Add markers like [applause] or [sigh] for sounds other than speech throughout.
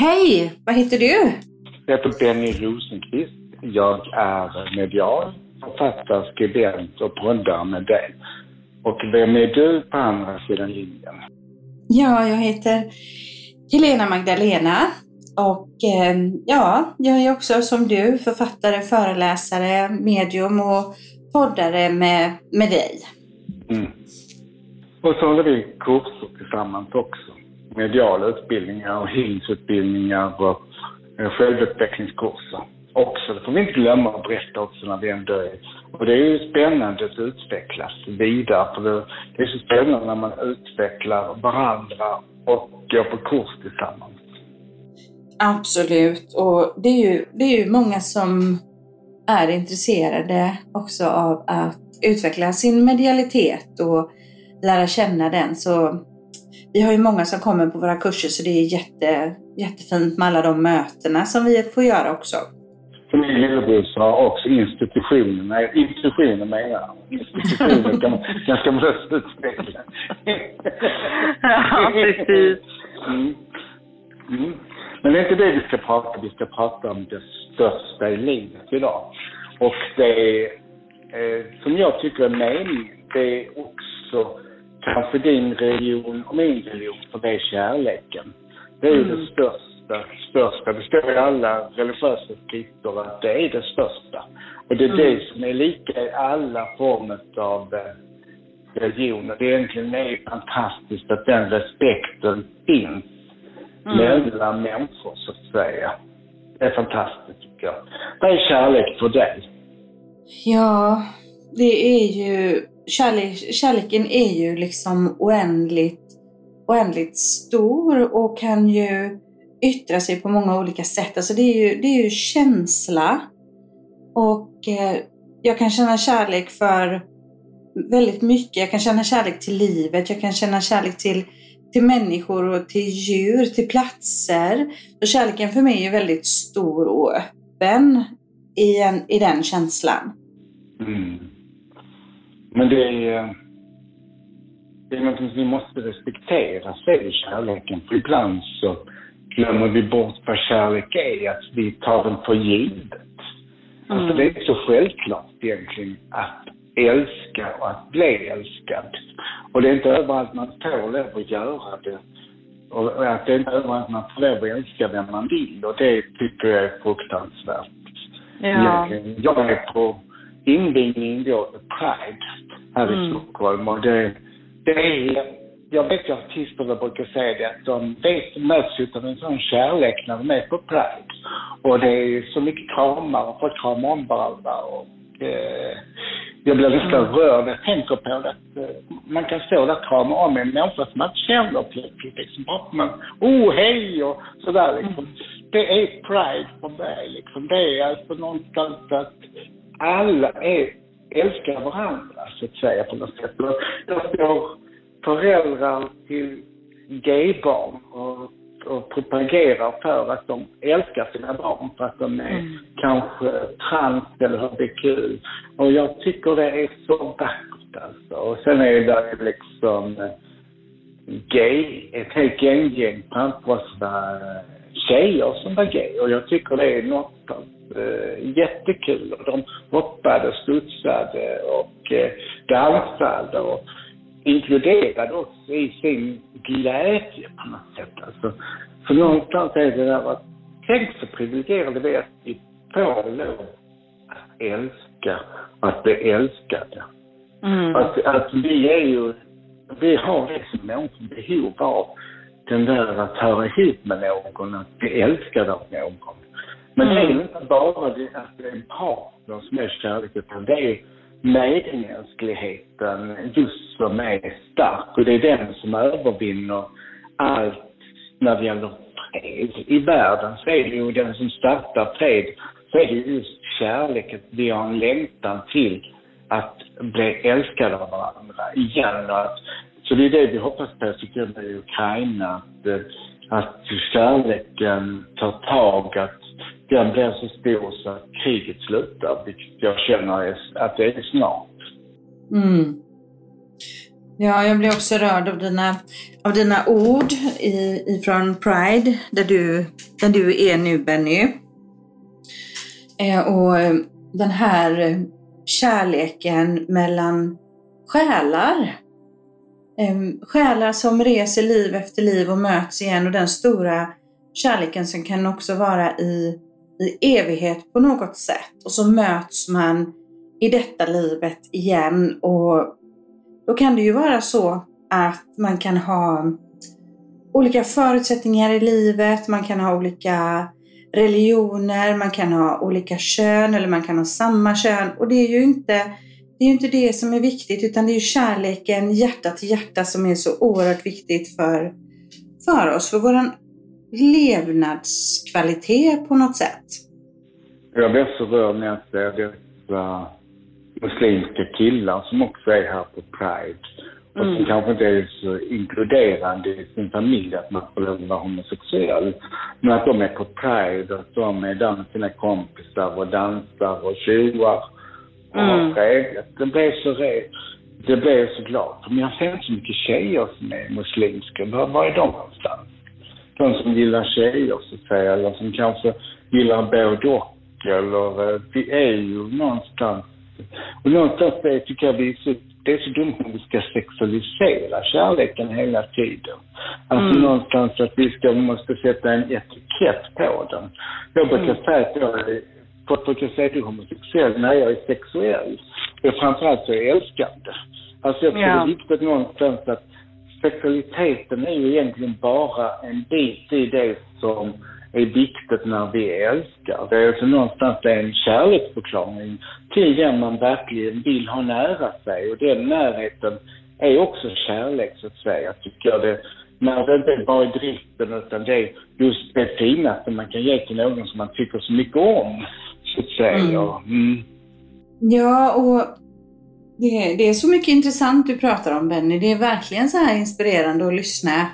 Hej! Vad heter du? Jag heter Benny Rosenqvist. Jag är medial, författare, skribent och poddare med dig. Och vem är du på andra sidan linjen? Ja, jag heter Helena Magdalena och eh, ja, jag är också som du författare, föreläsare, medium och poddare med, med dig. Mm. Och så håller vi kurser tillsammans också. Mediala utbildningar och healingsutbildningar och eh, självutvecklingskurser också. Det får vi inte glömma att berätta också när vi ändå är... Och det är ju spännande att utvecklas vidare. För det, det är så spännande när man utvecklar varandra och går på kurs tillsammans. Absolut, och det är ju, det är ju många som är intresserade också av att utveckla sin medialitet och lära känna den. Så vi har ju många som kommer på våra kurser så det är jätte, jättefint med alla de mötena som vi får göra också. För min lillebror sa också institutionen, nej institutionen menar jag. Institutionen kan, [laughs] ganska bra utveckla. ja, precis. Mm. Mm. Men det är inte det vi ska prata om. Vi ska prata om det största i livet idag. Och det eh, som jag tycker är meningen, det är också kanske din religion och min religion, för det är kärleken. Det är ju mm. det största, största. Det står i alla religiösa skrifter att det är det största. Och det är mm. det som är lika i alla former av eh, religioner. Det är egentligen är fantastiskt att den respekten finns mm. mellan människor, så att säga. Det är fantastiskt, tycker jag. Vad är kärlek för dig? Ja, det är ju... Kärlek, kärleken är ju liksom oändligt, oändligt stor och kan ju yttra sig på många olika sätt. Alltså det är ju, det är ju känsla. Och eh, jag kan känna kärlek för väldigt mycket. Jag kan känna kärlek till livet. Jag kan känna kärlek till till människor och till djur, till platser. Och kärleken för mig är väldigt stor och öppen i, en, i den känslan. Mm. Men det är, det är något som vi måste respektera, säger kärleken. För ibland så glömmer vi bort vad kärlek är, att vi tar den för givet. Alltså, mm. Alltså det är så självklart egentligen att älska och att bli älskad. Och det är inte överallt man får lov att göra det. Och att det är inte överallt man får lov att älska vem man vill. Och det tycker jag är fruktansvärt. Ja. Jag är på invigningen igår, Pride, här mm. i Stockholm. Och det, det är, jag vet ju artisterna brukar säga det, att de vet, möts utav en sån kärlek när de är på Pride. Och det är så mycket kramar och folk kramar om varandra. Och, eh, jag blir nästan mm. rörd jag tänker på. Att, eh, man kan stå där och krama om en människa som man känner plötsligt. Liksom. Man, oh hej och sådär liksom. Mm. Det är pride för mig liksom. Det är alltså någonstans att alla är, älskar varandra så att säga på något sätt. Jag står föräldrar till gaybarn och och propagerar för att de älskar sina barn för att de är mm. kanske trans eller hbq. Och jag tycker det är så vackert alltså. Och sen är det liksom eh, gay, ett helt gänggäng pampråsiga tjejer som var gay. Och jag tycker det är något jättekul. Och de hoppade, studsade och uh, dansade. Och, inkluderad också i sin glädje på något sätt. Alltså, för någonstans är det där att, tänk så privilegierade vi är att vi får lov att älska, att bli älskade. Mm. Att, att vi är ju, vi har det som människor behov av, den där att höra ihop med någon, att bli älskad av någon. Men mm. det är inte bara det att det är partner som är kärlek, utan det är medmänskligheten just som är stark och det är den som övervinner allt när det gäller fred. I världen så är det ju den som startar fred, så är det just kärlek, att vi har en längtan till att bli älskade av varandra igen. Så det är det vi hoppas på, tycker jag, med Ukraina. Att, att kärleken tar tag, att den blir så stor så att kriget slutar, vilket jag känner att det är snart. Mm. Ja, jag blir också rörd av dina, av dina ord i, ifrån Pride, där du, där du är nu Benny. Eh, och eh, den här kärleken mellan själar. Eh, själar som reser liv efter liv och möts igen och den stora kärleken som kan också vara i, i evighet på något sätt. Och så möts man i detta livet igen och då kan det ju vara så att man kan ha olika förutsättningar i livet, man kan ha olika religioner, man kan ha olika kön eller man kan ha samma kön. Och det är ju inte det, är ju inte det som är viktigt utan det är ju kärleken hjärta till hjärta som är så oerhört viktigt för, för oss, för våran levnadskvalitet på något sätt. Jag blir så rörd när jag ser dessa muslimska killar som också är här på Pride. Och som mm. kanske inte är så inkluderande i sin familj att man får lov att vara homosexuell. Men att de är på Pride, att de är där med sina kompisar och dansar och tjoar och mm. har trevligt. Det blev så red. Det blev jag så glad Men jag ser inte så mycket tjejer som är muslimska. Var, var är de någonstans? De som gillar tjejer så att säga, eller som kanske gillar både och. Eller, eh, det är ju någonstans och någonstans det tycker jag vi är så, det är så dumt om vi ska sexualisera kärleken hela tiden. Alltså mm. någonstans att vi ska, måste sätta en etikett på den. Jag brukar mm. säga att jag är, folk brukar säga att jag är homosexuell när jag är sexuell. Och framförallt så är jag älskande. Alltså jag tror ja. det är viktigt någonstans att sexualiteten är ju egentligen bara en bit i det som är viktigt när vi älskar. Det är alltså någonstans en kärleksförklaring till den man verkligen vill ha nära sig och den närheten är också kärlek så att säga, tycker jag. Det, när det inte bara är driften utan det är just det finaste man kan ge till någon som man tycker så mycket om, så att säga. Mm. Mm. Ja, och det, det, är så mycket intressant du pratar om Benny. Det är verkligen så här inspirerande att lyssna,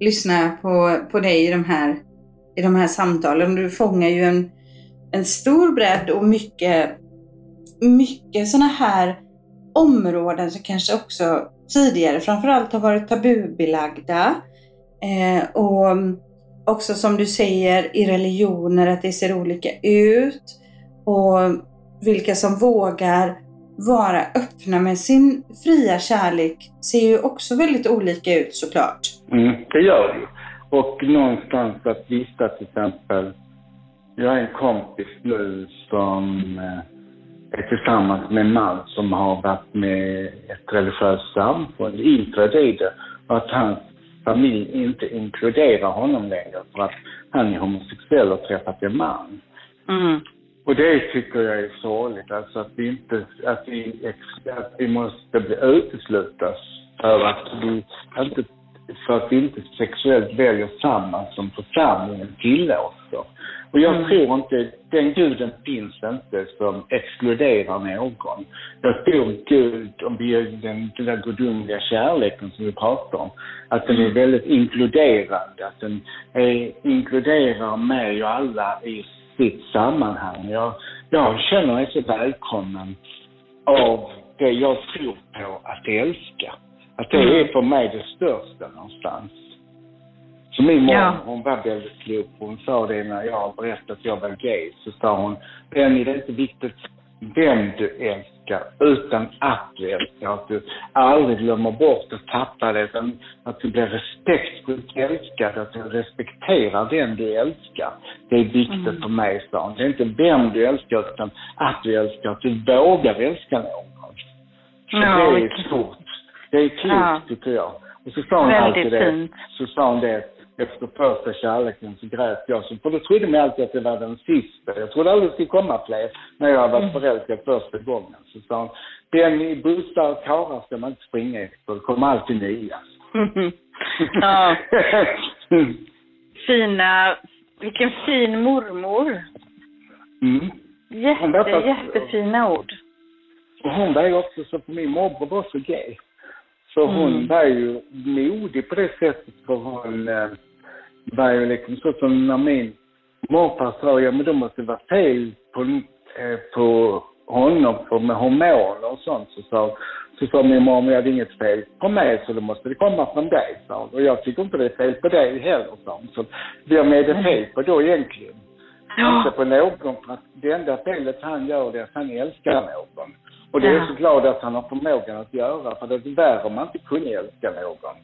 lyssna på, på dig i de här i de här samtalen. Du fångar ju en, en stor bredd och mycket, mycket sådana här områden som kanske också tidigare framförallt har varit tabubelagda. Eh, och också som du säger i religioner att det ser olika ut. Och vilka som vågar vara öppna med sin fria kärlek ser ju också väldigt olika ut såklart. Mm, det gör det. Och någonstans att vissa till exempel, jag har en kompis nu som eh, är tillsammans med en man som har varit med ett religiöst samfund, inträdd i det, och att hans familj inte inkluderar honom längre för att han är homosexuell och träffat en man. Mm. Och det tycker jag är sorgligt, alltså att vi inte, att vi, att vi måste bli uteslutna för att vi inte för att vi inte sexuellt väljer samma som församlingen tillåter. Och jag mm. tror inte, den guden finns inte som exkluderar någon. Jag tror Gud, om vi den, den där gudomliga kärleken som vi pratar om, att den är mm. väldigt inkluderande. Att den är, inkluderar mig och alla i sitt sammanhang. Jag, jag känner mig så välkommen av det jag tror på att älska. Att det mm. är för mig det största någonstans. Så min mormor, ja. hon var väldigt klok. Hon sa det när jag berättade att jag var gay. Så sa hon, Benny, det är inte viktigt vem du älskar, utan att du älskar. Att du aldrig glömmer bort att tappa det, utan att du blir respektfullt älskad, att du respekterar den du älskar. Det är viktigt mm. för mig, sa hon. Det är inte vem du älskar, utan att du älskar, att du vågar älska någon. Så ja, det är stort. Det är klokt ja. tycker jag. Och så sa hon alltid det. Fint. Så sa hon det efter första kärleken så grät jag. Så, för då trodde man alltid att det var den sista. Jag trodde aldrig det skulle komma fler när jag var mm. förälskad första gången. Så sa hon, den i bussar och karlar ska man inte springa efter. Det kommer alltid nya. [laughs] ja. [laughs] Fina, vilken fin mormor. Mm. Jätte, jättefina ord. Och hon var ju också så, för min morbror var så gay. Så hon mm. var ju modig på det sättet för hon eh, var ju liksom så som när min morfar sa, ja men då måste det vara fel på, eh, på honom för med hormoner och sånt. Så sa Så sa min mamma, jag hade inget fel på mig så då måste det komma från dig, sa hon. Och jag tycker inte det är fel på dig heller, sa hon. Så vem är det fel på då egentligen? Ja. Inte på någon, för att det enda felet han gör det är att han älskar någon. Och det är Ja. jag så glad att han har förmågan att göra, för det är värre om man inte kunde älska någon.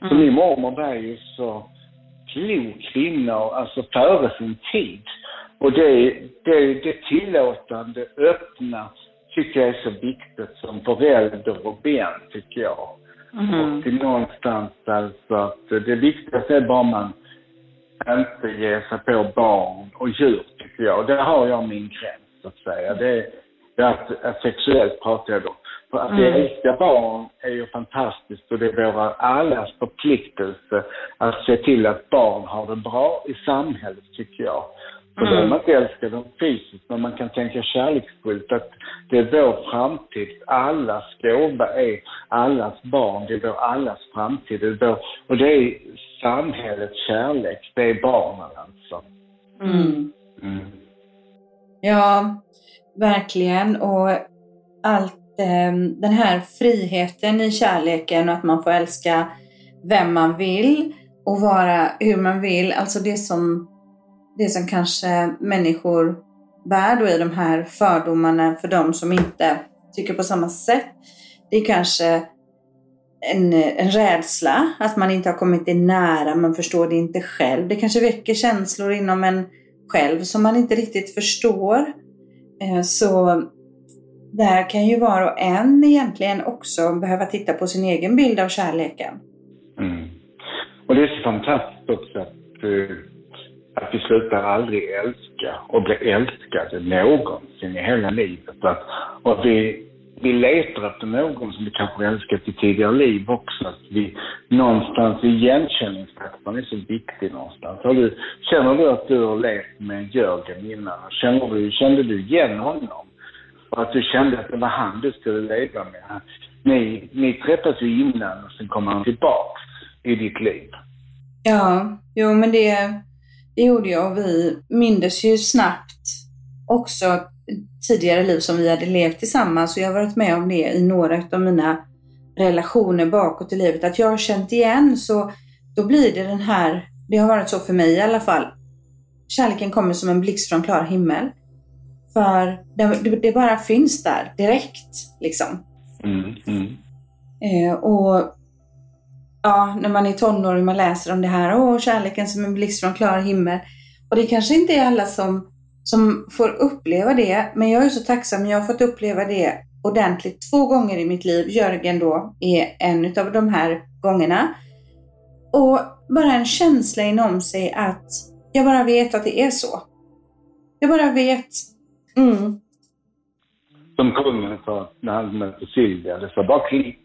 Så Mm. min mormor var ju så klok kvinna, alltså före sin tid. Och det, det, det tillåtande, öppna, tycker jag är så viktigt som förälder och vän, tycker jag. Mhm. Och till någonstans alltså att det viktigaste är bara man inte ger sig på barn och djur, tycker jag. Där har jag min gräns, så att säga. Det är, det att, att sexuellt pratar jag då. För att Mm. älska barn är ju fantastiskt och det är våra allas förpliktelse att se till att barn har det bra i samhället, tycker jag. För Mm. behöver man inte älska dem fysiskt, men man kan tänka kärleksfullt att det är vår framtid. Allas gåva är allas barn. Det är vår allas framtid. Det är vår, och det är samhällets kärlek. Det är barnen alltså. Mm. Mm. Ja, verkligen. Och allt Ehm, den här friheten i kärleken och att man får älska vem man vill och vara hur man vill. Alltså det som, det som kanske människor bär då i de här fördomarna för de som inte tycker på samma sätt. Det är kanske en, en rädsla, att man inte har kommit det nära, man förstår det inte själv. Det kanske väcker känslor inom en själv som man inte riktigt förstår. Eh, så där kan ju var och en egentligen också behöva titta på sin egen bild av kärleken. Mm. Och det är så fantastiskt också att, eh, att vi slutar aldrig älska och bli älskade någonsin i hela livet. Att, och vi, vi letar efter någon som vi kanske älskat i tidigare liv också. Att vi någonstans, igenkänningsfaktorn är så viktig någonstans. Har du, känner du att du har levt med Jörgen innan? Känner du, kände du igen honom? Och att du kände att det var han du skulle leva med? Ni, ni träffades ju innan och sen kom han tillbaks i ditt liv. Ja, jo men det, det gjorde jag och vi mindes ju snabbt också tidigare liv som vi hade levt tillsammans och jag har varit med om det i några av mina relationer bakåt i livet. Att jag har känt igen så då blir det den här, det har varit så för mig i alla fall, kärleken kommer som en blixt från klar himmel. För det, det, bara finns där direkt liksom. Mm, mm. Eh, och ja, när man är tonåring man läser om det här, åh, kärleken som en blixt från klar himmel. Och det kanske inte är alla som, som får uppleva det, men jag är så tacksam, jag har fått uppleva det ordentligt två gånger i mitt liv. Jörgen då är en av de här gångerna. Och bara en känsla inom sig att jag bara vet att det är så. Jag bara vet. Mm. Som kungen sa när han mötte Silvia, det sa bara klick.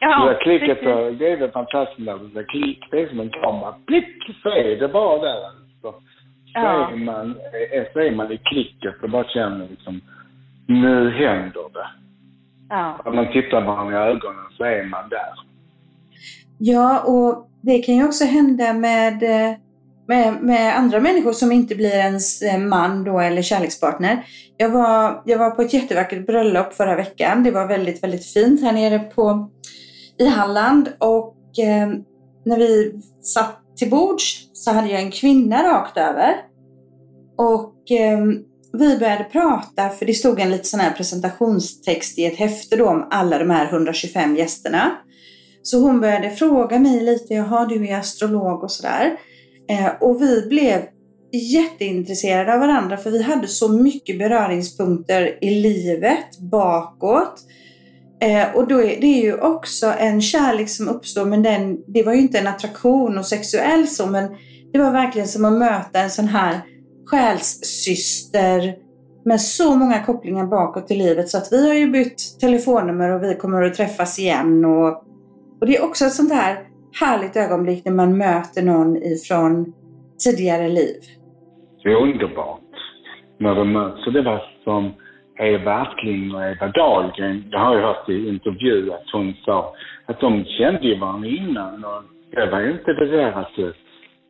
det Ja, där klicket, precis. det är väl fantastiskt när det där klick, det är som en kamera. Blick, så är det bara där alltså. Så, Ja. är man, så är man i klicket och bara känner liksom, nu händer det. Ja. Om man tittar varandra i ögonen så är man där. Ja, och det kan ju också hända med, eh, med, med andra människor som inte blir ens eh, man då eller kärlekspartner. Jag var, jag var på ett jättevackert bröllop förra veckan. Det var väldigt, väldigt fint här nere på, i Halland. Och eh, när vi satt till bords så hade jag en kvinna rakt över. Och eh, vi började prata, för det stod en liten sån här presentationstext i ett häfte då om alla de här 125 gästerna. Så hon började fråga mig lite, jaha du är astrolog och sådär. Eh, och vi blev jätteintresserade av varandra för vi hade så mycket beröringspunkter i livet bakåt. Eh, och då är, det är ju också en kärlek som uppstår, men den, det var ju inte en attraktion och sexuell så, men det var verkligen som att möta en sån här själssyster med så många kopplingar bakåt i livet så att vi har ju bytt telefonnummer och vi kommer att träffas igen. Och, och det är också ett sånt här härligt ögonblick när man möter någon ifrån tidigare liv. Det är underbart när de möts. Det var som Eva Attling och Eva Dahlgren, det har jag hört i intervju att hon sa att de kände ju varandra innan och det var ju inte det där att det,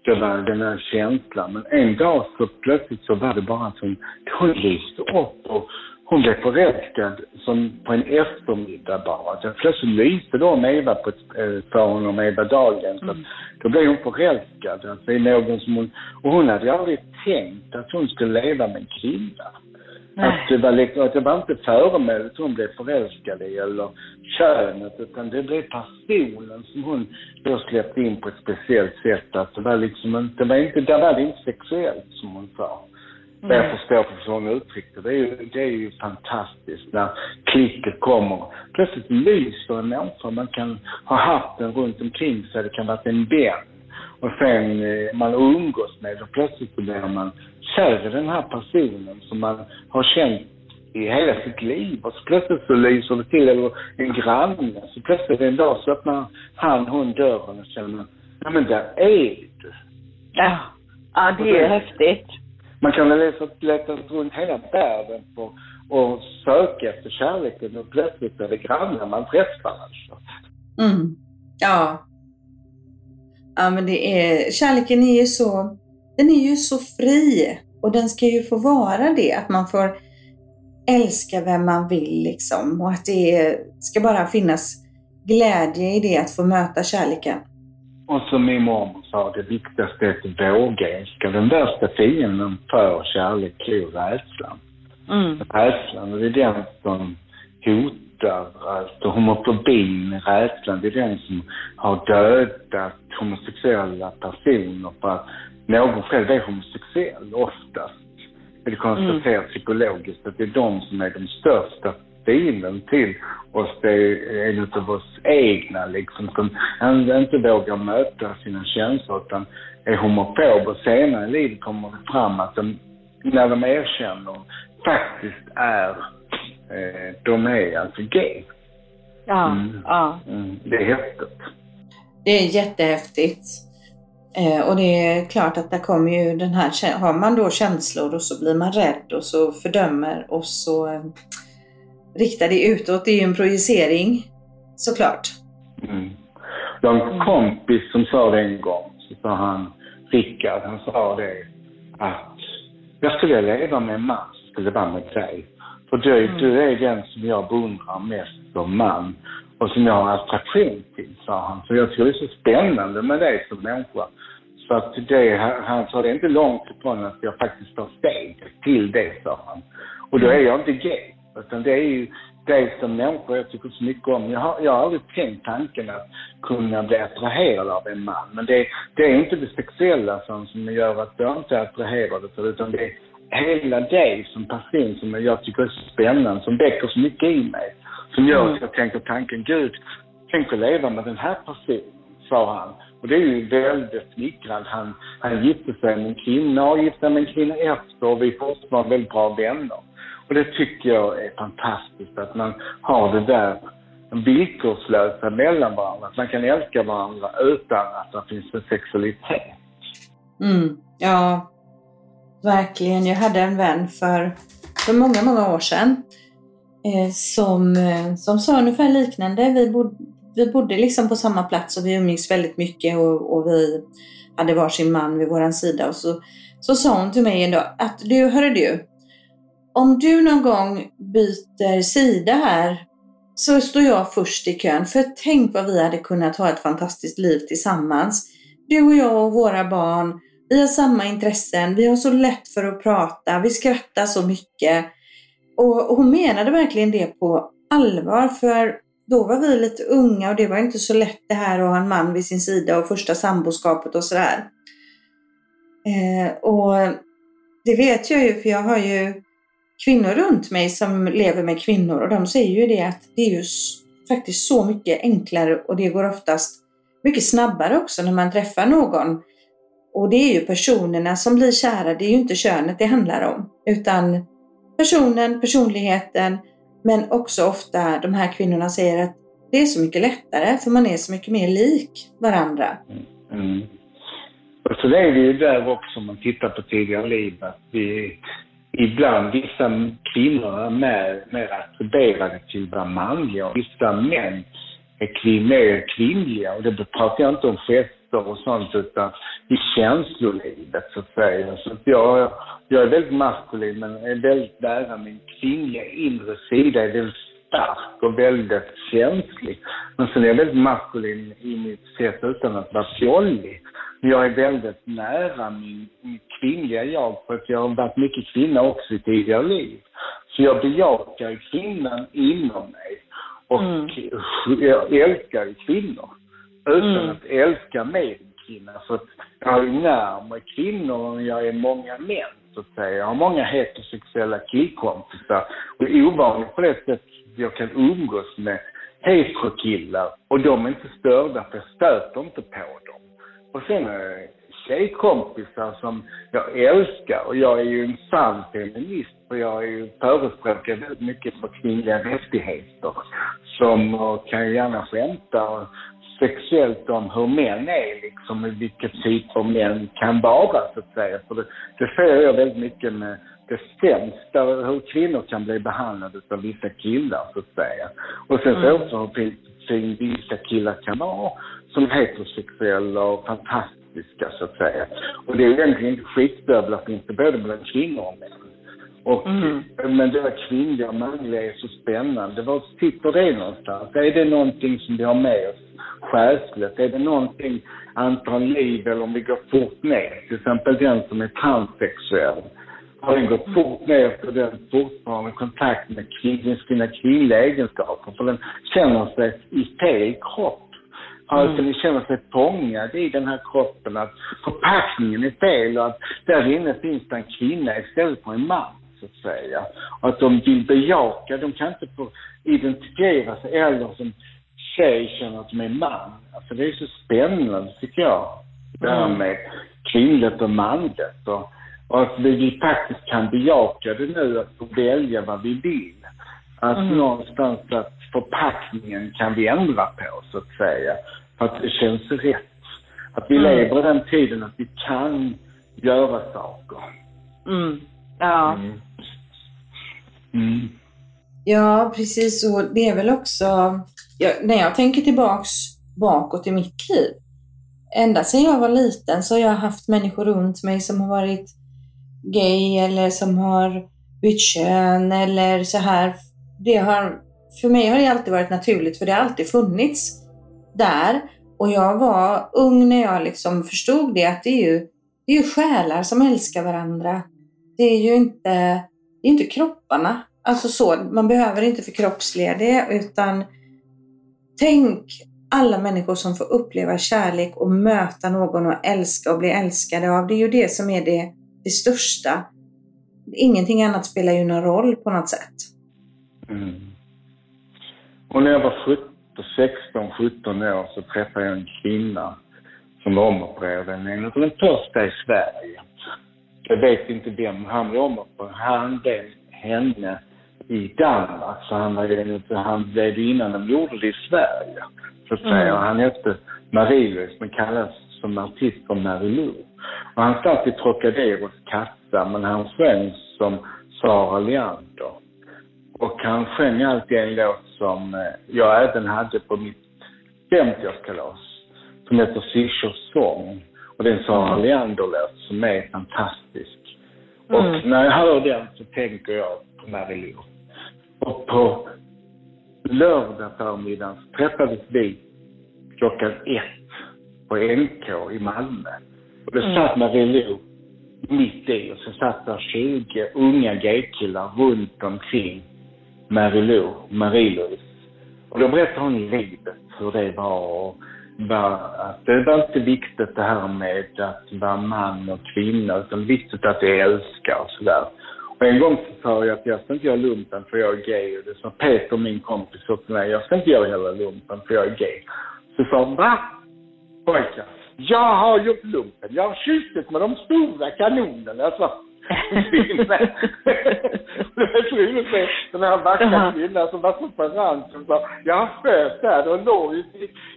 det var den där känslan. Men en dag så plötsligt så var det bara att hon, hon lyste upp och hon blev förälskad som på en eftermiddag bara. Alltså, plötsligt lyste då om Eva på eh, för honom, Eva Dahlgren. Mm. Då blev hon förälskad alltså, i någon som hon... Och hon hade aldrig tänkt att hon skulle leva med en kille. Att det, var liksom, att det var inte föremålet hon blev förälskad i eller könet utan det blev personen som hon då släppte in på ett speciellt sätt. Att det var liksom inte, det var inte, det var inte sexuellt som hon sa. Mm. Jag förstår hur hon uttryckte det. Är ju, det är ju fantastiskt när klicket kommer. Plötsligt lyser en människa. Man kan ha haft den runt omkring sig. Det kan vara en vän. Och sen eh, man umgås med och plötsligt blir man kär i den här personen som man har känt i hela sitt liv. Och så plötsligt så lyser det till, eller en granne. Så plötsligt en dag så öppnar han, hon dörren och känner, ja men där är du. Ja, ja det är häftigt. Man kan väl leta, leta runt hela världen på, och söka efter kärleken och plötsligt är det grannar man träffar alltså. Mm. Ja. Ja men det är, kärleken är ju så, den är ju så fri. Och den ska ju få vara det, att man får älska vem man vill liksom. Och att det ska bara finnas glädje i det, att få möta kärleken. Och som min mormor sa, det viktigaste är att våga älska. Den värsta fienden för kärlek är rädslan. Mm. Rädslan, och det är den som hotar, alltså homofobin, rädslan, det är den som har dödat homosexuella personer för att någon själv är homosexuell oftast. Det är konstaterat mm. psykologiskt att det är de som är de största fienden till oss. Det är en av oss egna liksom som inte vågar möta sina känslor utan är homofob och senare i livet kommer det fram att de, när de erkänner faktiskt är, eh, de är alltså gay. Ja, mm. ja. Mm. Det är häftigt. Det är jättehäftigt. Eh, och det är klart att där kommer ju den här, har man då känslor och så blir man rädd och så fördömer och så riktar det utåt. Det är ju en projicering såklart. Mm. Jag har en kompis som sa det en gång, så sa han, Rickard, han sa det att jag skulle leva med en man så skulle det vara med dig. För du, mm. du är den som jag beundrar mest som man och som jag har attraktion till, sa han. Så jag tycker det är så spännande med dig som människa. Så att det, han sa det är inte långt ifrån att jag faktiskt tar steg till det, sa han. Och då är jag inte gay. Utan det är ju det som människa jag tycker så mycket om. Jag har, jag har aldrig tänkt tanken att kunna bli attraherad av en man. Men det, det är inte det sexuella som, som gör att jag inte är attraherad av utan det är hela dig som person som jag tycker är så spännande, som väcker så mycket i mig. Som gör att jag tänker tanken, gud, tänk att leva med den här personen, sa han. Och det är ju väldigt smickrande. Han, han gifte sig med en kvinna och gifte sig med en kvinna efter och vi fortfarande väldigt bra vänner. Och det tycker jag är fantastiskt att man har det där villkorslösa mellan varandra. Att man kan älska varandra utan att det finns en sexualitet. Mm, ja, verkligen. Jag hade en vän för, för många, många år sedan eh, som, eh, som sa ungefär liknande. Vi bodde, vi bodde liksom på samma plats och vi umgicks väldigt mycket och, och vi hade varsin man vid våran sida. Och så, så sa hon till mig en dag att du, hörru du, om du någon gång byter sida här så står jag först i kön. För tänk vad vi hade kunnat ha ett fantastiskt liv tillsammans. Du och jag och våra barn. Vi har samma intressen. Vi har så lätt för att prata. Vi skrattar så mycket. Och hon menade verkligen det på allvar. För då var vi lite unga och det var inte så lätt det här att ha en man vid sin sida och första samboskapet och sådär. Eh, och det vet jag ju för jag har ju kvinnor runt mig som lever med kvinnor och de säger ju det att det är ju faktiskt så mycket enklare och det går oftast mycket snabbare också när man träffar någon. Och det är ju personerna som blir kära, det är ju inte könet det handlar om. Utan personen, personligheten, men också ofta de här kvinnorna säger att det är så mycket lättare för man är så mycket mer lik varandra. Mm. mm. Och så är det ju där också om man tittar på tidigare liv att vi ibland vissa kvinnor är mer, mer attribuerade till att vara manliga och vissa män är kvin, mer kvinnliga. Och det pratar jag inte om gester och sånt utan i känslolivet så att säga. Så att jag, jag är väldigt maskulin men är väldigt nära min kvinnliga inre sida, är väldigt stark och väldigt känslig. Men sen är jag väldigt maskulin i mitt sätt utan att vara fjollig. Jag är väldigt nära min, min kvinnliga jag för att jag har varit mycket kvinna också i tidigare liv. Så jag bejakar kvinnan inom mig. Och mm. jag älskar kvinnor. Utan mm. att älska med kvinna. Så att jag är närmare kvinnor än jag är många män, så att säga. Jag har många heterosexuella killkompisar. Och är ovanligt på det sättet jag kan umgås med heterokillar. Och de är inte störda, för jag stöter inte på dem. Och sen tjejkompisar som jag älskar. Och jag är ju en sann feminist för jag är ju förespråkar väldigt mycket för kvinnliga rättigheter. Som kan gärna skämta sexuellt om hur män är liksom, vilka typer av män kan vara så att säga. För det, det ser jag väldigt mycket med det sämsta, hur kvinnor kan bli behandlade av vissa killar så att säga. Och sen så mm. också hur fin vissa killar kan vara som heterosexuella och fantastiska så att säga. Och det är egentligen inte finns det både bland kvinnor och män. Och, mm. Men det där kvinnliga och manliga är så spännande. Var sitter det någonstans? Är det någonting som vi har med oss själsligt? Är det någonting, antal liv eller om vi går fort ner? Till exempel den som är transsexuell. Har den gått fort ner så den fortfarande kontakt med kvin, sina kvinnliga egenskaper? För den känner sig i fel kropp. Alltså mm. den känner sig fångad i den här kroppen. Att förpackningen är fel och att där inne finns det en kvinna istället för en man så att säga. Och att de vill bejaka, de kan inte få identifiera sig eller som tjej känner att de är man. Alltså det är så spännande tycker jag. Det här mm. med kvinnligt och manligt. Och, och att vi faktiskt kan bejaka det nu, att få välja vad vi vill. Att mm. någonstans att förpackningen kan vi ändra på, så att säga. För att det känns rätt. Att vi mm. lever i den tiden att vi kan göra saker. Mm. Ja. Mm. Mm. Ja, precis. Och det är väl också, jag, när jag tänker tillbaks bakåt i mitt liv, ända sedan jag var liten så har jag haft människor runt mig som har varit gay eller som har bytt kön eller så här. Det har, för mig har det alltid varit naturligt för det har alltid funnits där. Och jag var ung när jag liksom förstod det att det är ju, det är ju själar som älskar varandra. Det är ju inte, det är inte kropparna. Alltså så, man behöver inte förkroppsliga det utan tänk alla människor som får uppleva kärlek och möta någon och älska och bli älskade av. Det är ju det som är det, det största. Ingenting annat spelar ju någon roll på något sätt. Mm. Och när jag var 17, 16, 17 år så träffade jag en kvinna som var omopererad. En av de första i Sverige. Jag vet inte vem han blev omopererad. Han blev henne i Danmark. Så han, var, han blev innan de gjorde det i Sverige. Så att säga. Mm. Han hette Marius, men kallas som artist för Marilou. Och han satt i Trocaderos kassa, men han sjöng som Sara Leander. Och han sjöng alltid en låt som eh, jag även hade på mitt 50-årskalas. Som heter Syrsors sång. Och det är en Sara mm. Leander-låt som är fantastisk. Och mm. när jag hör den så tänker jag på Marilou. Och på lördag förmiddagen träffades vi klockan ett på NK i Malmö. Och då mm. satt Marilou mitt i och så satt där 20 unga gaykillar runt omkring Marilou, Marie-Louise. Och då berättade hon livet, hur det var och var att det var inte viktigt det här med att vara man och kvinna, utan viktigt att det älskar och sådär. Och en gång så sa jag att jag ska inte göra lumpen för jag är gay. Och det sa Peter, min kompis, till mig. Jag ska inte göra hela lumpen för jag är gay. Så sa hon, va? Pojkar, jag har gjort lumpen. Jag har kysst med de stora kanonerna. Jag sa, kvinna. det var så roligt att se den här vackra kvinnan som var så charmant som sa, jag sköt där och låg i,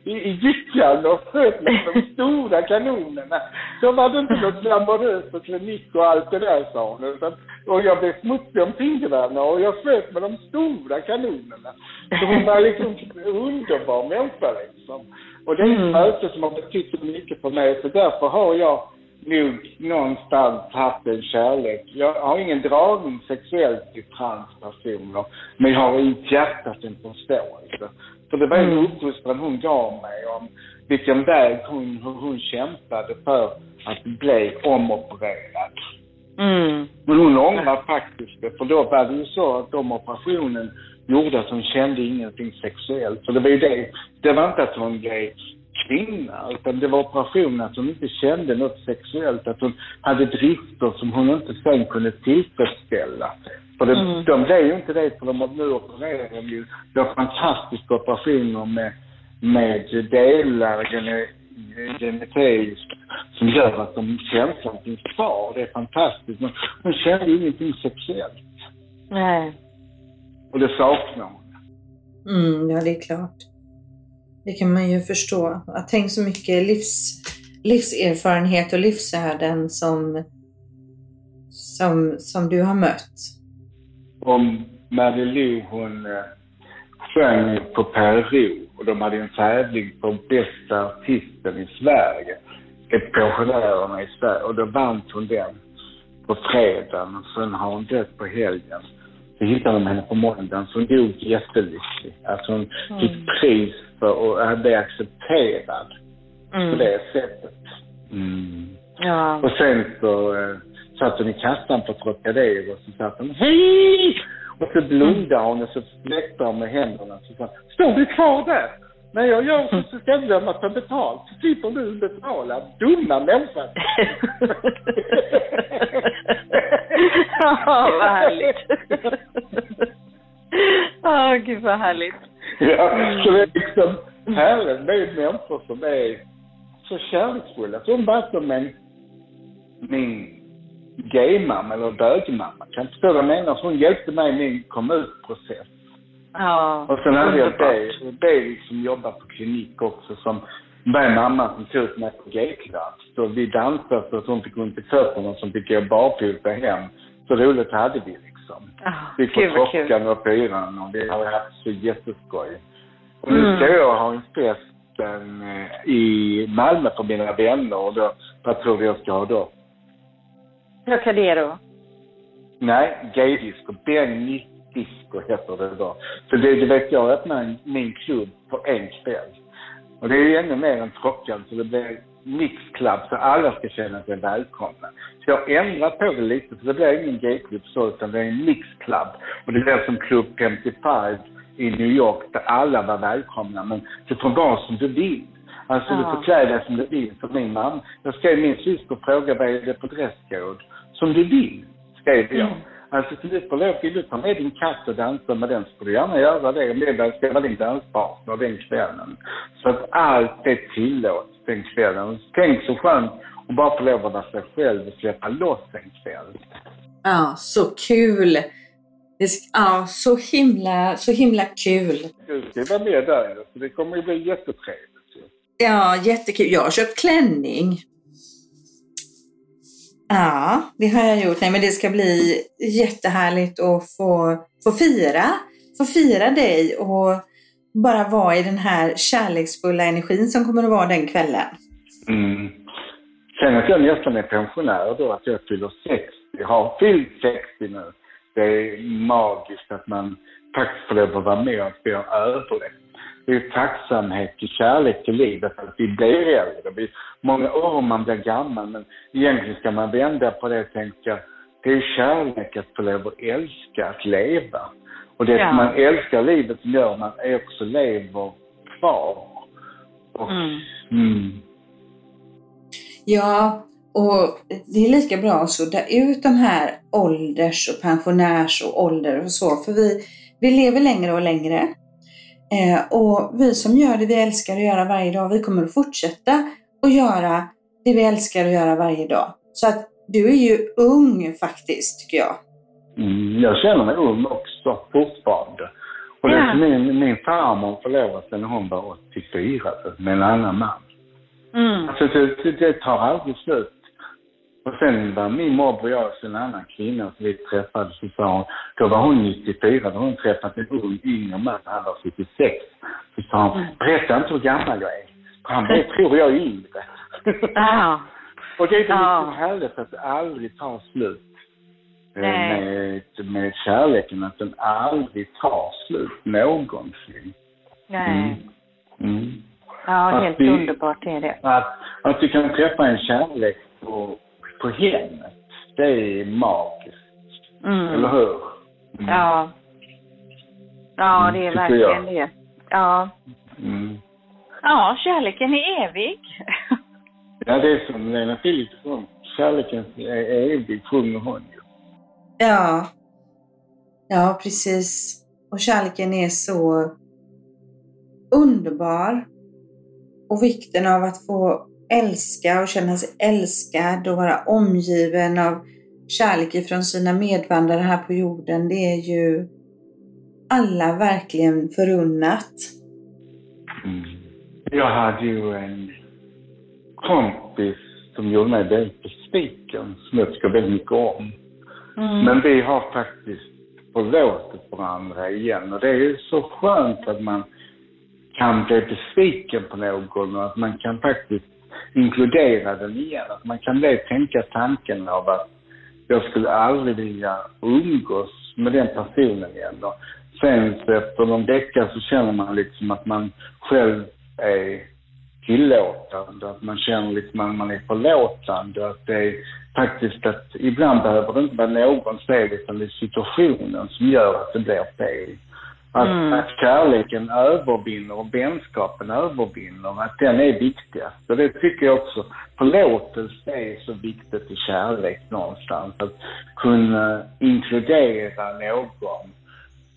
i, i gyttjan och sköt med de stora kanonerna. Så var det inte något glamoröst och klinik och allt det där sa hon. Utan, och jag blev smutsig om fingrarna och jag sköt med de stora kanonerna. Så hon var liksom en underbar människa liksom. Och det är ett mm. möte som har betytt så mycket för mig. Så därför har jag nog någonstans haft en kärlek. Jag har ingen dragning sexuellt till transpersoner, men jag har i hjärtat en förståelse. För det var en mm. uppfostran hon gav mig om vilken väg hon, hur hon kämpade för att bli omopererad. Mm. Men hon ångrar faktiskt det, för då var det ju så att de operationen gjorde att hon kände ingenting sexuellt. Så det var ju det. Det var inte att hon blev kvinna, utan det var operationen att hon inte kände något sexuellt, att hon hade drifter som hon inte sen kunde tillfredsställa. För det, mm. de blev ju inte det, för de, nu opererar de ju, de fantastiska operationer med, med delar genetiskt som gör att de känslan finns kvar. Det är fantastiskt. Men hon kände ingenting sexuellt. Nej. Och det saknar hon. Mm, ja det är klart. Det kan man ju förstå. Att tänk så mycket livs, livserfarenhet och livsöden som, som, som du har mött. Om Marie hon eh, sjöng på Peru och de hade en tävling på bästa artisten i Sverige. Pensionärerna i Sverige och då vann hon den på fredagen och sen har hon dött på helgen. Så hittade de henne på måndagen så hon dog jättelycklig. Alltså hon mm. fick pris för att bli accepterad mm. på det sättet. Mm. Ja. Och sen så eh, satt hon i kassan på Trocadero och så satt hon hej! Och så blundade hon och så fläkte hon med händerna så sa står du kvar där? När jag gör så, så ska jag glömma att ta betalt. Så slipper du betala. Dumma människa. [laughs] Ja, vad härligt. [laughs] Ja, oh, gud vad härligt. [laughs] Ja, så det är liksom härligt med människor som är så kärleksfulla. Som bara som en, min gaymamma eller bögmamma. Kan du förstå vad jag menar? Så hon hjälpte mig i min kommunprocess. Ja, Och sen hade jag det som jobbar på klinik också som var mamma som tog ut mig på gayklubb. Så vi dansade så att hon fick ont i fötterna som fick gå barfota hem. Så roligt hade vi liksom. Oh, vi på Trockan och Fyran och vi hade haft så jätteskoj. Och nu mm. ska jag ha en fest eh, i Malmö för mina vänner och då, vad tror du jag ska ha då? Trocadero? Nej, gaydisco. Disco heter det då. Så det, det vet jag öppnar min klubb på en kväll. Och det är ju ännu mer än Trockan, så det blir mixclub så alla ska känna sig välkomna. Så jag har ändrat på det lite, så det blir ingen gayklubb så, utan det är en mixclub. Och det blir som Club 55 i New York, där alla var välkomna. Men du får vara som du vill. Alltså ja. du får klä dig som du vill. För min mamma, jag skrev min syster fråga vad är det på dresscode? Som du vill, skrev jag. Mm. Alltså så du ta med din katt och dansa med den så får du gärna göra det. Det ska vara din danspartner den kvällen. Så att allt är tillåts den kvällen. Tänk så skönt att bara få lov att vara sig själv och släppa loss en kväll. Ja, så kul! Ja, så himla, så himla kul. Du ska vara med där, så det kommer ju bli jättetrevligt. Ja, jättekul. Jag har köpt klänning. Ja, det har jag gjort. Nej, men det ska bli jättehärligt att få, få fira. Få fira dig och bara vara i den här kärleksfulla energin som kommer att vara den kvällen. Mm. Sen att jag nästan är pensionär då, att jag fyller 60. Jag har fyllt 60 nu. Det är magiskt att man faktiskt får lov att vara med och att vi har överlevt. Det är tacksamhet och kärlek till livet att vi blir äldre. Blir många år man blir gammal, men egentligen ska man vända på det och tänka, det är kärlek att få lov att älska, att leva. Och det ja. som man älskar livet som gör man är också lever kvar. Och, mm. Mm. Ja, och det är lika bra att sudda ut de här ålders och pensionärs och ålder och så, för vi, vi lever längre och längre. Eh, och vi som gör det vi älskar att göra varje dag, vi kommer att fortsätta att göra det vi älskar att göra varje dag. Så att du är ju ung faktiskt, tycker jag. Mm, jag känner mig ung också, fortfarande. Och Ja. min, min farmor förlovade sig när hon var 84 med en annan man. Mm. Alltså det, det, det tar aldrig slut. Och sen var min morbror och jag och en annan kvinna som vi träffades så sa hon, då var hon 94, då hon träffat en ung yngre man, han var 76. Så sa hon, berätta inte hur gammal jag är. Han är, tror jag, är yngre. [laughs] Ja. [laughs] och det är så Ja. liksom härligt att det aldrig tar slut. eh, Nej. Med, med kärleken, att den aldrig tar slut någonsin. Nej. Mm. Ja, Att helt vi- underbart är det. Att, att du kan träffa en kärlek på, på hemmet, det är magiskt. Mm. Eller hur? Mm. Ja. Ja, det är Mm, verkligen jag. det. Ja. Mm. Ja, kärleken är evig. Ja, det är som Lena Philipsson. Kärleken är evig, sjunger hon ju. Ja. Ja, precis. Och kärleken är så underbar. Och vikten av att få älska och känna sig älskad och vara omgiven av kärlek från sina medvandrare här på jorden, det är ju alla verkligen förunnat. Mm. Jag hade ju en kompis som gjorde mig väldigt besviken, som jag tycker väldigt mycket om. Mm. Men vi har faktiskt förlåtit varandra igen och det är ju så skönt att man kan bli besviken på någon och att man kan faktiskt inkludera den igen. Att man kan det tänka tanken av att jag skulle aldrig vilja umgås med den personen igen. Då. sen så efter någon vecka så känner man liksom att man själv är tillåtande, att man känner liksom att man är förlåtande, att det är faktiskt att ibland behöver det inte vara någons fel utan det är situationen som gör att det blir fel. Att, Mm. att kärleken övervinner och vänskapen övervinner, att den är viktigast. Och det tycker jag också, förlåtelse är så viktigt i kärlek någonstans. Att kunna inkludera någon.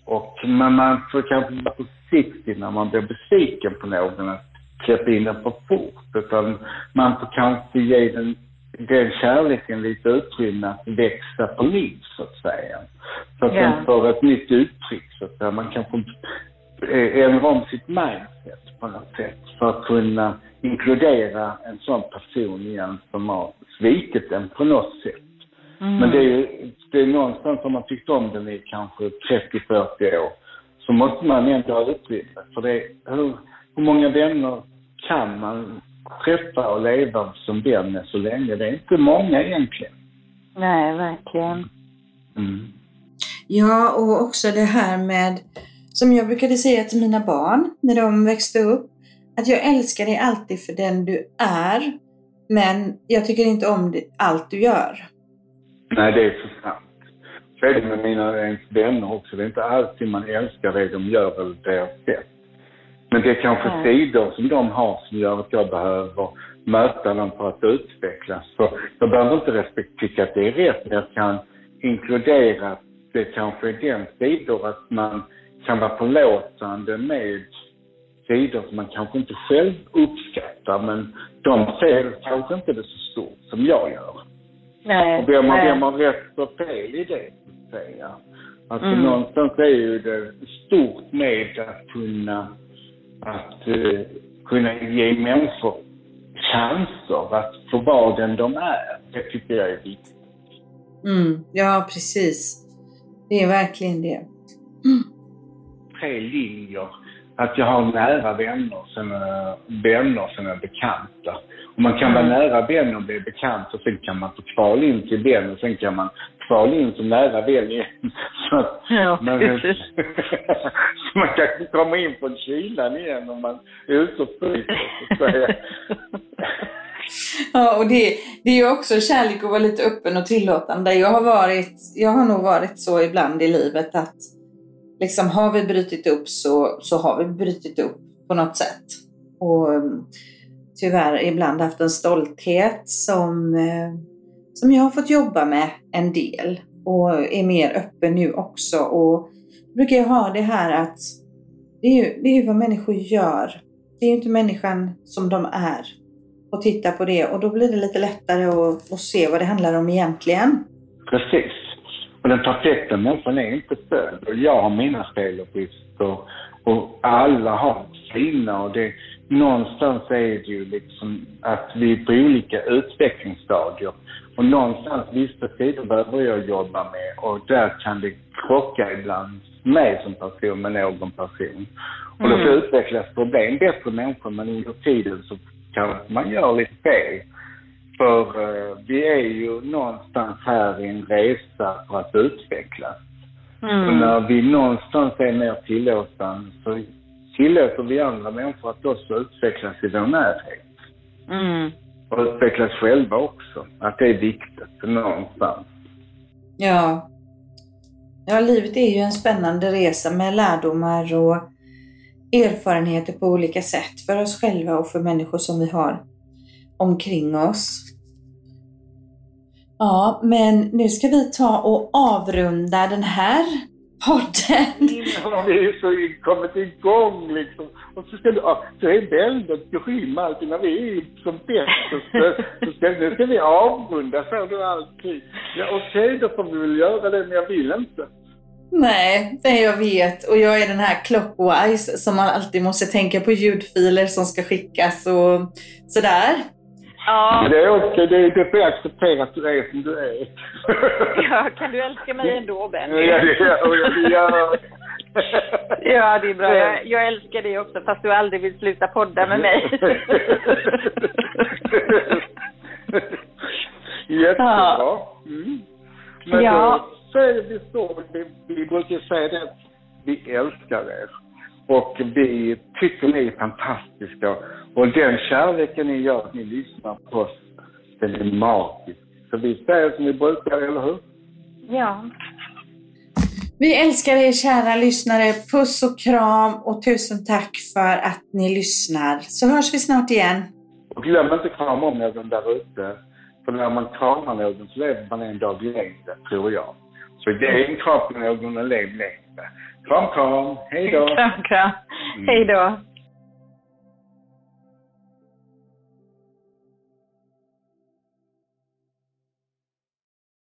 Och men man får kanske vara försiktig när man blir besviken på någon att släppa in den för fort. Utan man får kanske ge den, den kärleken lite utrymme att växa på nytt så att säga. Så att Ja. den får ett nytt uttryck så att säga. Man kanske eh, ändra om sitt mindset på något sätt för att kunna inkludera en sån person igen som har svikit den på något sätt. Mm. Men det är ju, det är någonstans om man tyckt om den i kanske 30-40 år så måste man ändå ha utrymme. För det, hur, hur många vänner kan man träffa och leva som vän med så länge? Det är inte många egentligen. Nej, verkligen. Mm. Ja, och också det här med, som jag brukade säga till mina barn när de växte upp, att jag älskar dig alltid för den du är, men jag tycker inte om allt du gör. Nej, det är så sant. Så är det med mina ens vänner också. Det är inte alltid man älskar det de gör eller deras sätt. Men det är kanske Nej. sidor som de har som gör att jag behöver möta dem för att utvecklas. Så jag behöver inte respekt, tycka att det är rätt, men jag kan inkludera att det kanske är den sidor att man kan vara förlåtande med sidor som man kanske inte själv uppskattar, men de ser kanske inte det så stort som jag gör. Nej, Och vem har, nej. vem har rätt och fel i det, så att säga. Alltså Mm. någonstans är ju det stort med att kunna, att eh, kunna ge människor chanser att få vara den de är. Det tycker jag är viktigt. Mm, ja, precis. Det är verkligen det. Tre linjer. Att jag har nära vänner, sen är vänner, sen är bekanta. Och man kan vara Mm. nära vän och bli bekant och sen kan man få kvala in till vän och sen kan man kvala in som nära vän igen. [laughs] Så att, Ja, precis. [laughs] så man kan komma in från kylan igen om man är ute och fryser. [laughs] Ja, och det, det är ju också kärlek att vara lite öppen och tillåtande. Jag har, varit, jag har nog varit så ibland i livet att liksom har vi brutit upp så, så har vi brutit upp på något sätt. Och mm, tyvärr ibland haft en stolthet som, eh, som jag har fått jobba med en del och är mer öppen nu också. Och brukar jag ha det här att det är ju, det är vad människor gör. Det är ju inte människan som de är. och titta på det och då blir det lite lättare att, att se vad det handlar om egentligen. Precis. Och den perfekta människan är inte född. Och jag har mina fel och alla har sina. Och det, någonstans är det ju liksom att vi är på olika utvecklingsstadier. Och någonstans vissa sidor behöver jag jobba med och där kan det krocka ibland mig som person med någon person. Och då får Mm. utvecklas problem bättre människor men under tiden så kan man göra lite fel. För eh, vi är ju någonstans här i en resa för att utvecklas. Och Mm. när vi någonstans är mer tillåtande så tillåter vi andra människor att också utvecklas i vår närhet. Mm. Och utvecklas själva också. Att det är viktigt någonstans. Ja. Ja, livet är ju en spännande resa med lärdomar och erfarenheter på olika sätt för oss själva och för människor som vi har omkring oss. Ja, men nu ska vi ta och avrunda den här podden. Innan vi är så kommit igång liksom. Och så ska du, så är väldigt grym alltid när vi är som bäst. Så, så ska, nu ska vi avrunda, så du alltid. Ja, okej, då får vi väl göra det, men jag vill inte. Nej, det jag vet. Och jag är den här clockwise som man alltid måste tänka på ljudfiler som ska skickas och sådär. Ja, det är okej, det, det får jag acceptera att du är som du är. [laughs] ja, kan du älska mig ändå, Benny? Ja, det gör jag. Gör [laughs] Ja, det är bra. Jag, jag älskar dig också, fast du aldrig vill sluta podda med mig. [laughs] Jättebra. Mm. Men Ja. då säger vi så, vi, vi brukar säga det att vi älskar er. Och vi tycker ni är fantastiska. Och den kärleken ni gör, att ni lyssnar på oss, den är magisk. Så vi säger som vi brukar, eller hur? ja. Vi älskar er kära lyssnare. Puss och kram och tusen tack för att ni lyssnar. Så hörs vi snart igen. Och glöm inte krama om någon där ute. För när man kramar någon så lever man en dag längre, tror jag. Så det är en kram på någon och lev längre. Kram, kram. Hej då. Kram, kram. Hej då.